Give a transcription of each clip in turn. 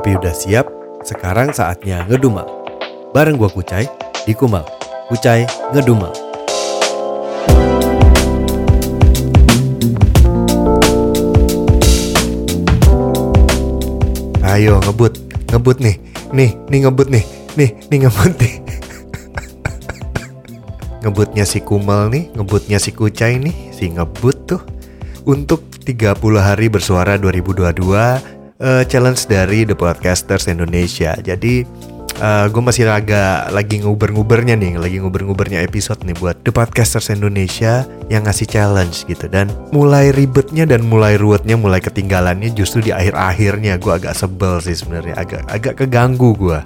Kopi udah siap, sekarang saatnya ngedumel. Bareng gua Kucai di Kumal. Kucai ngedumel. Ayo ngebut, ngebut nih, nih, nih ngebut nih, nih, nih ngebut nih. ngebutnya si Kumal nih, ngebutnya si Kucai nih, si ngebut tuh. Untuk 30 hari bersuara 2022 eh, challenge dari The Podcasters Indonesia. Jadi gue masih agak lagi nguber-ngubernya nih, lagi nguber-ngubernya episode nih buat The Podcasters Indonesia yang ngasih challenge gitu. Dan mulai ribetnya dan mulai ruwetnya, mulai ketinggalannya justru di akhir-akhirnya gue agak sebel sih sebenarnya, agak agak keganggu gue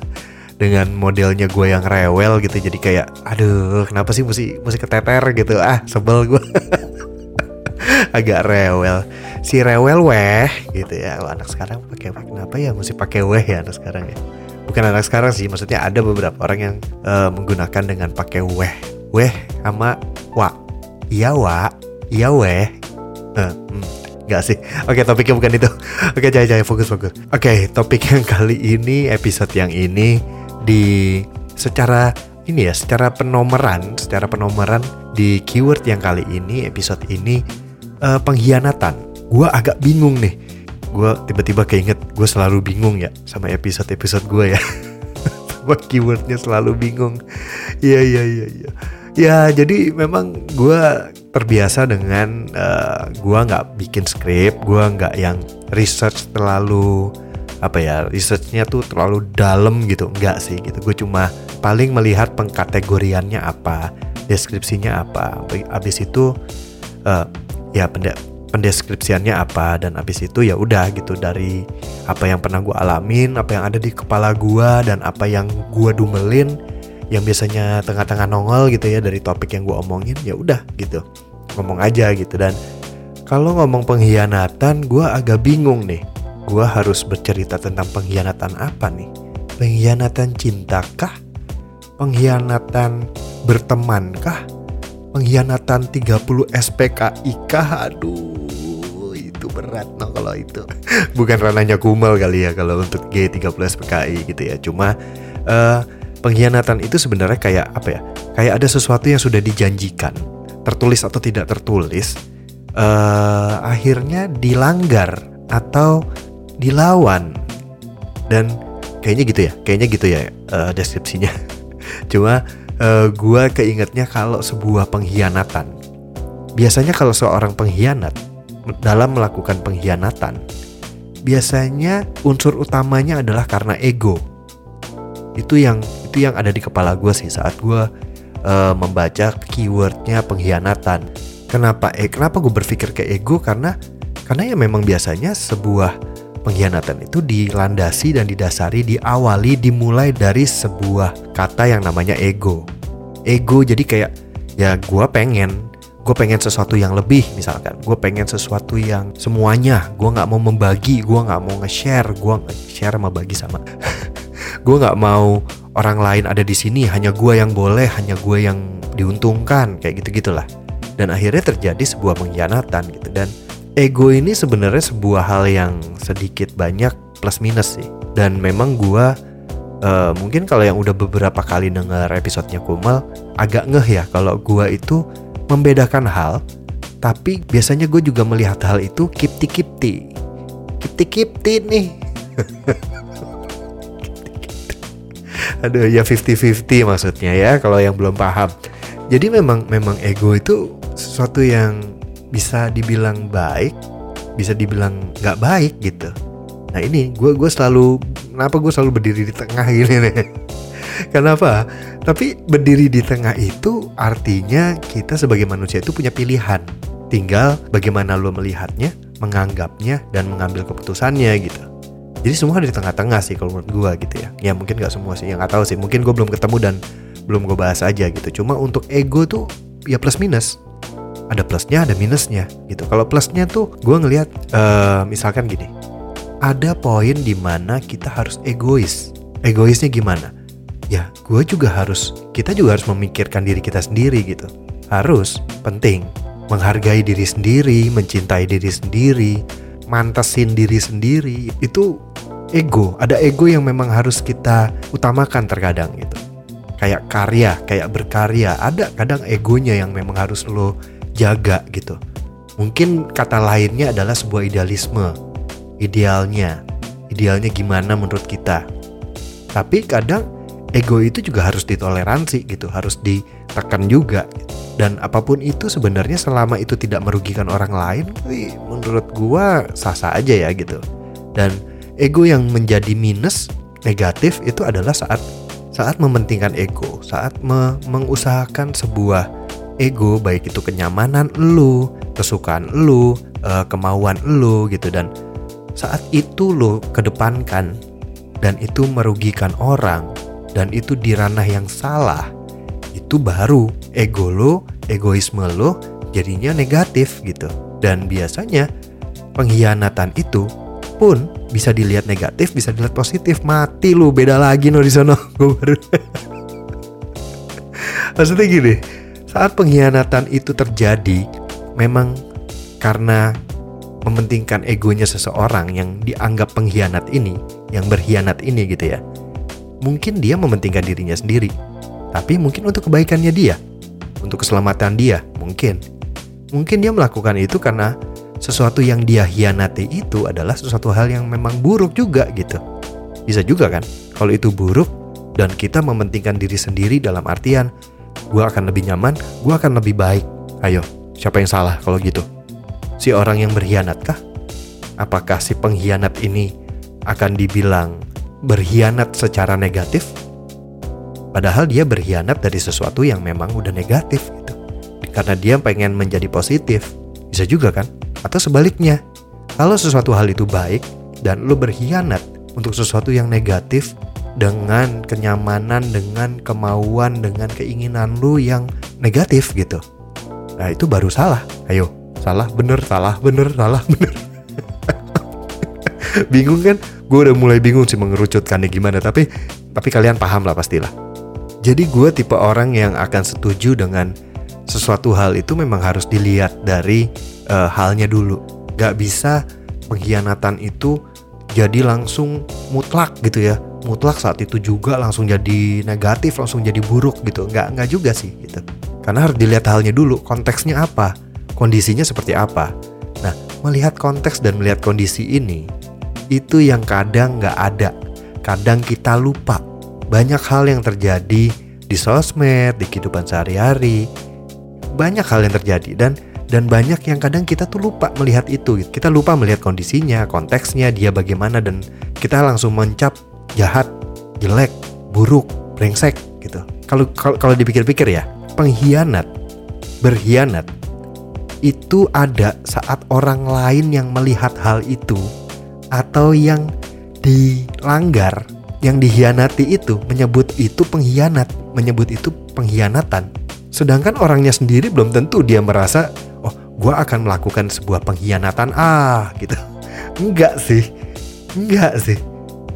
dengan modelnya gue yang rewel gitu. Jadi kayak, aduh, kenapa sih mesti mesti keteter gitu? Ah, sebel gue. agak rewel si rewel weh gitu ya. Oh, anak sekarang pakai kenapa ya mesti pakai weh ya anak sekarang ya? Bukan anak sekarang sih maksudnya ada beberapa orang yang uh, menggunakan dengan pakai weh. Weh sama wa. Iya wa iya weh. Uh, hmm. Gak sih. Oke topiknya bukan itu. Oke jaya jaya fokus fokus. Oke topik yang kali ini Episode yang ini Di Secara Ini ya Secara penomoran Secara penomoran Di keyword yang kali ini Episode ini uh, Pengkhianatan Gue agak bingung nih. Gue tiba-tiba keinget gue selalu bingung ya sama episode-episode gue ya. Sama keywordnya selalu bingung. Iya iya iya iya. Ya jadi memang gue terbiasa dengan uh, gue nggak bikin skrip gue nggak yang research terlalu apa ya researchnya tuh terlalu dalam gitu. Enggak sih gitu. Gue cuma paling melihat pengkategoriannya apa deskripsinya apa. Abis itu uh, ya pendek pendeskripsiannya apa dan abis itu ya udah gitu dari apa yang pernah gue alamin apa yang ada di kepala gue dan apa yang gue dumelin yang biasanya tengah-tengah nongol gitu ya dari topik yang gue omongin ya udah gitu. Ngomong aja gitu dan kalau ngomong pengkhianatan gue agak bingung nih. Gue harus bercerita tentang pengkhianatan apa nih? Pengkhianatan cintakah? Pengkhianatan bertemankah? Pengkhianatan 30 SPKI kah? Aduh berat no kalau itu. Bukan ranahnya kumal kali ya kalau untuk G30 SPKI gitu ya. Cuma uh, pengkhianatan itu sebenarnya kayak apa ya kayak ada sesuatu yang sudah dijanjikan. Tertulis atau tidak tertulis uh, akhirnya dilanggar atau dilawan. Dan kayaknya gitu ya kayaknya gitu ya uh, deskripsinya. Cuma uh, gue keingetnya kalau sebuah pengkhianatan. Biasanya kalau seorang pengkhianat dalam melakukan pengkhianatan, biasanya unsur utamanya adalah karena ego. Itu yang itu yang ada di kepala gue sih saat gue uh, membaca keywordnya pengkhianatan. Kenapa? Eh, kenapa gue berpikir ke ego? Karena karena ya memang biasanya sebuah pengkhianatan itu dilandasi dan didasari diawali dimulai dari sebuah kata yang namanya ego. Ego jadi kayak ya gue pengen gue pengen sesuatu yang lebih misalkan. Gue pengen sesuatu yang semuanya. Gue nggak mau membagi gue nggak mau nge-share. Gue nge-share sama bagi sama. Gue nggak mau orang lain ada di sini. Hanya gue yang boleh hanya gue yang diuntungkan kayak gitu gitulah dan akhirnya terjadi sebuah pengkhianatan gitu. Dan ego ini sebenarnya sebuah hal yang sedikit banyak plus minus sih. Dan memang gua uh, mungkin kalau yang udah beberapa kali denger episodenya Kumal agak ngeh ya kalau gua itu membedakan hal tapi biasanya gue juga melihat hal itu kipti kipti kipti kipti nih. Aduh ya 50-50 maksudnya ya kalau yang belum paham. Jadi memang memang ego itu sesuatu yang bisa dibilang baik bisa dibilang nggak baik gitu. Nah ini gue gue selalu kenapa gue selalu berdiri di tengah gini nih kenapa tapi berdiri di tengah itu artinya kita sebagai manusia itu punya pilihan. Tinggal bagaimana lo melihatnya menganggapnya dan mengambil keputusannya gitu. Jadi semua ada di tengah-tengah sih kalau menurut gue gitu ya. Ya mungkin nggak semua sih yang nggak tahu sih. Mungkin gue belum ketemu dan belum gue bahas aja gitu. Cuma untuk ego tuh ya plus minus. Ada plusnya ada minusnya gitu. Kalau plusnya tuh gue ngelihat uh, misalkan gini. Ada poin di mana kita harus egois. Egoisnya gimana ya gue juga harus kita juga harus memikirkan diri kita sendiri gitu harus penting menghargai diri sendiri mencintai diri sendiri mantesin diri sendiri itu ego, ada ego yang memang harus kita utamakan terkadang gitu. Kayak karya, kayak berkarya, ada kadang egonya yang memang harus lo jaga gitu. Mungkin kata lainnya adalah sebuah idealisme, idealnya, idealnya gimana menurut kita. Tapi kadang ego itu juga harus ditoleransi gitu, harus ditekan juga. Dan apa pun itu sebenarnya selama itu tidak merugikan orang lain, wih, menurut gua sah-sah aja ya gitu. Dan ego yang menjadi minus negatif itu adalah saat saat mementingkan ego, saat me mengusahakan sebuah ego baik itu kenyamanan lu, kesukaan lu, uh, kemauan lu gitu dan saat itu lo kedepankan dan itu merugikan orang dan itu di ranah yang salah itu baru ego lo, egoisme lo jadinya negatif gitu. Dan biasanya pengkhianatan itu pun bisa dilihat negatif, bisa dilihat positif. Mati lu, beda lagi no di. Gue baru. Maksudnya gini, saat pengkhianatan itu terjadi, memang karena mementingkan egonya seseorang yang dianggap pengkhianat ini, yang berkhianat ini gitu ya. Mungkin dia mementingkan dirinya sendiri, tapi mungkin untuk kebaikannya dia, untuk keselamatan dia, mungkin. Mungkin dia melakukan itu karena sesuatu yang dia hianati itu adalah sesuatu hal yang memang buruk juga gitu. Bisa juga kan, kalau itu buruk dan kita mementingkan diri sendiri dalam artian gue akan lebih nyaman, gue akan lebih baik. Ayo, siapa yang salah kalau gitu? Si orang yang berkhianat kah? Apakah si pengkhianat ini akan dibilang berkhianat secara negatif? Padahal dia berkhianat dari sesuatu yang memang udah negatif gitu. Karena dia pengen menjadi positif. Bisa juga kan? Atau sebaliknya. Kalau sesuatu hal itu baik dan lu berkhianat untuk sesuatu yang negatif dengan kenyamanan, dengan kemauan, dengan keinginan lu yang negatif gitu. Nah itu baru salah. Ayo, salah bener, salah bener, salah bener. bingung kan? Gue udah mulai bingung sih mengerucutkannya gimana. Tapi tapi kalian paham lah pastilah. Jadi gue tipe orang yang akan setuju dengan sesuatu hal itu memang harus dilihat dari uh, halnya dulu. Gak bisa pengkhianatan itu jadi langsung mutlak gitu ya. Mutlak saat itu juga langsung jadi negatif, langsung jadi buruk gitu. Nggak, nggak juga sih gitu. Karena harus dilihat halnya dulu, konteksnya apa, kondisinya seperti apa. Nah, melihat konteks dan melihat kondisi ini, itu yang kadang nggak ada. Kadang kita lupa banyak hal yang terjadi di sosmed, di kehidupan sehari-hari. Banyak hal yang terjadi dan dan banyak yang kadang kita tuh lupa melihat itu. Kita lupa melihat kondisinya, konteksnya, dia bagaimana dan kita langsung mencap jahat, jelek, buruk, brengsek gitu. Kalau kalau dipikir-pikir ya, pengkhianat, berkhianat itu ada saat orang lain yang melihat hal itu atau yang dilanggar yang dihianati itu menyebut itu pengkhianat, menyebut itu pengkhianatan. Sedangkan orangnya sendiri belum tentu dia merasa, oh gue akan melakukan sebuah pengkhianatan ah gitu. Enggak sih, enggak sih.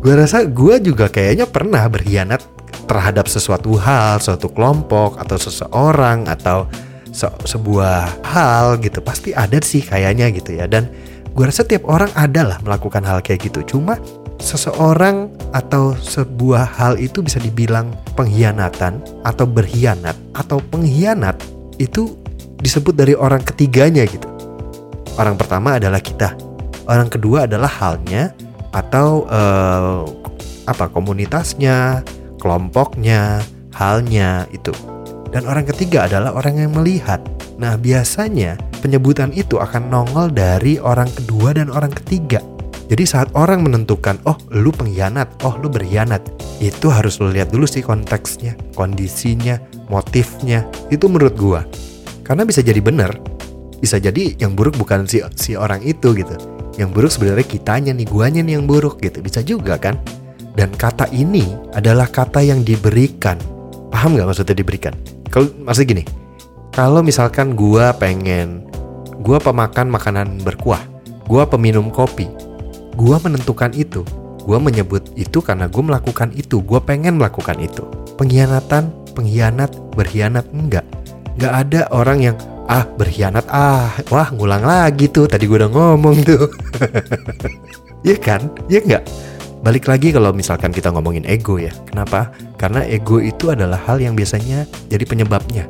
Gue rasa gue juga kayaknya pernah berkhianat terhadap sesuatu hal, suatu kelompok atau seseorang atau se sebuah hal gitu. Pasti ada sih kayaknya gitu ya. Dan gue rasa tiap orang ada lah melakukan hal kayak gitu. Cuma seseorang atau sebuah hal itu bisa dibilang pengkhianatan atau berkhianat atau pengkhianat itu disebut dari orang ketiganya gitu. Orang pertama adalah kita, orang kedua adalah halnya atau uh, apa komunitasnya, kelompoknya, halnya itu. Dan orang ketiga adalah orang yang melihat. Nah, biasanya penyebutan itu akan nongol dari orang kedua dan orang ketiga jadi saat orang menentukan, oh lu pengkhianat, oh lu berkhianat, itu harus lu lihat dulu sih konteksnya, kondisinya, motifnya. Itu menurut gua. Karena bisa jadi benar, bisa jadi yang buruk bukan si si orang itu gitu. Yang buruk sebenarnya kitanya nih, guanya nih yang buruk gitu. Bisa juga kan? Dan kata ini adalah kata yang diberikan. Paham nggak maksudnya diberikan? Kalau maksud gini, kalau misalkan gua pengen, gua pemakan makanan berkuah, gua peminum kopi, gue menentukan itu gue menyebut itu karena gue melakukan itu gue pengen melakukan itu. Pengkhianatan pengkhianat berkhianat enggak. Nggak ada orang yang ah berkhianat ah wah ngulang lagi tuh tadi gue udah ngomong tuh. Ya kan? Ya enggak balik lagi kalau misalkan kita ngomongin ego ya. Kenapa? Karena ego itu adalah hal yang biasanya jadi penyebabnya.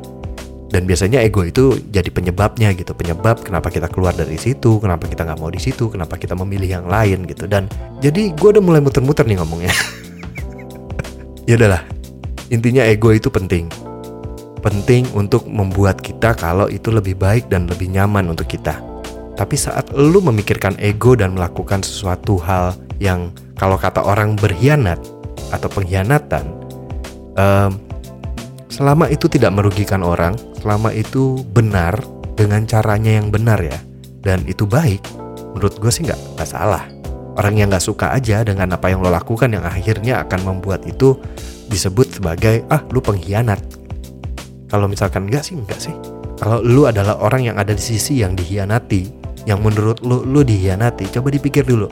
Dan biasanya ego itu jadi penyebabnya gitu. Penyebab kenapa kita keluar dari situ, kenapa kita nggak mau di situ, kenapa kita memilih yang lain gitu. Dan jadi gue udah mulai muter-muter nih ngomongnya. ya udahlah. Intinya ego itu penting. Penting untuk membuat kita kalau itu lebih baik dan lebih nyaman untuk kita. Tapi saat lu memikirkan ego dan melakukan sesuatu hal yang kalau kata orang berkhianat atau pengkhianatan, um, selama itu tidak merugikan orang, selama itu benar dengan caranya yang benar ya, dan itu baik, menurut gue sih nggak nggak salah. Orang yang nggak suka aja dengan apa yang lo lakukan yang akhirnya akan membuat itu disebut sebagai ah lu pengkhianat. Kalau misalkan enggak sih enggak sih. Kalau lu adalah orang yang ada di sisi yang dihianati, yang menurut lu lu dihianati, coba dipikir dulu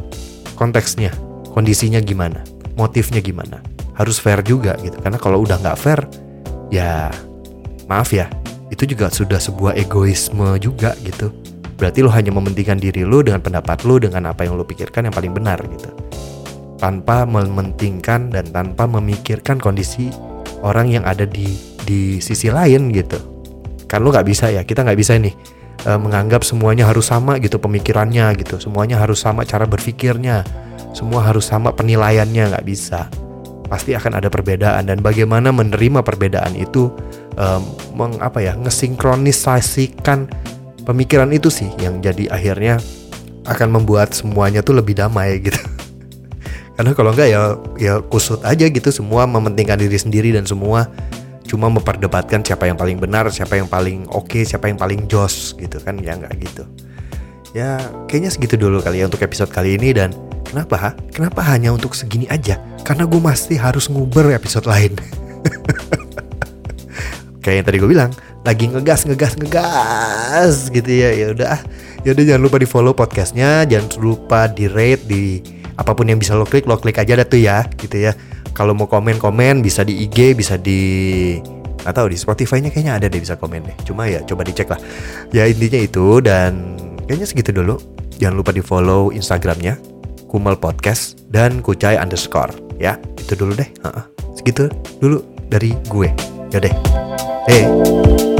konteksnya kondisinya gimana, motifnya gimana. Harus fair juga gitu, karena kalau udah nggak fair, ya maaf ya, itu juga sudah sebuah egoisme juga gitu. Berarti lo hanya mementingkan diri lo dengan pendapat lo, dengan apa yang lo pikirkan yang paling benar gitu. Tanpa mementingkan dan tanpa memikirkan kondisi orang yang ada di di sisi lain gitu. Kan lo nggak bisa ya, kita nggak bisa nih e, menganggap semuanya harus sama gitu pemikirannya gitu, semuanya harus sama cara berpikirnya. Semua harus sama penilaiannya nggak bisa. Pasti akan ada perbedaan. Dan bagaimana menerima perbedaan itu um, meng, apa ya ngesinkronisasikan pemikiran itu sih yang jadi akhirnya akan membuat semuanya tuh lebih damai gitu. Karena kalau enggak ya ya kusut aja gitu. Semua mementingkan diri sendiri dan semua cuma memperdebatkan siapa yang paling benar siapa yang paling oke okay, siapa yang paling jos gitu kan ya nggak gitu ya kayaknya segitu dulu kali ya untuk episode kali ini dan Kenapa? Kenapa hanya untuk segini aja? Karena gue masih harus nguber episode lain. Kayak yang tadi gue bilang, lagi ngegas, ngegas, ngegas gitu ya. Ya udah, ya udah jangan lupa di follow podcastnya, jangan lupa di rate di apa pun yang bisa lo klik, lo klik aja dah tuh ya, gitu ya. Kalau mau komen komen bisa di IG, bisa di nggak tahu di Spotify-nya kayaknya ada deh bisa komen deh. Cuma ya coba dicek lah. Ya intinya itu dan kayaknya segitu dulu. Jangan lupa di follow Instagramnya Kumel Podcast dan Kucai underscore ya itu dulu deh segitu dulu dari gue ya deh hey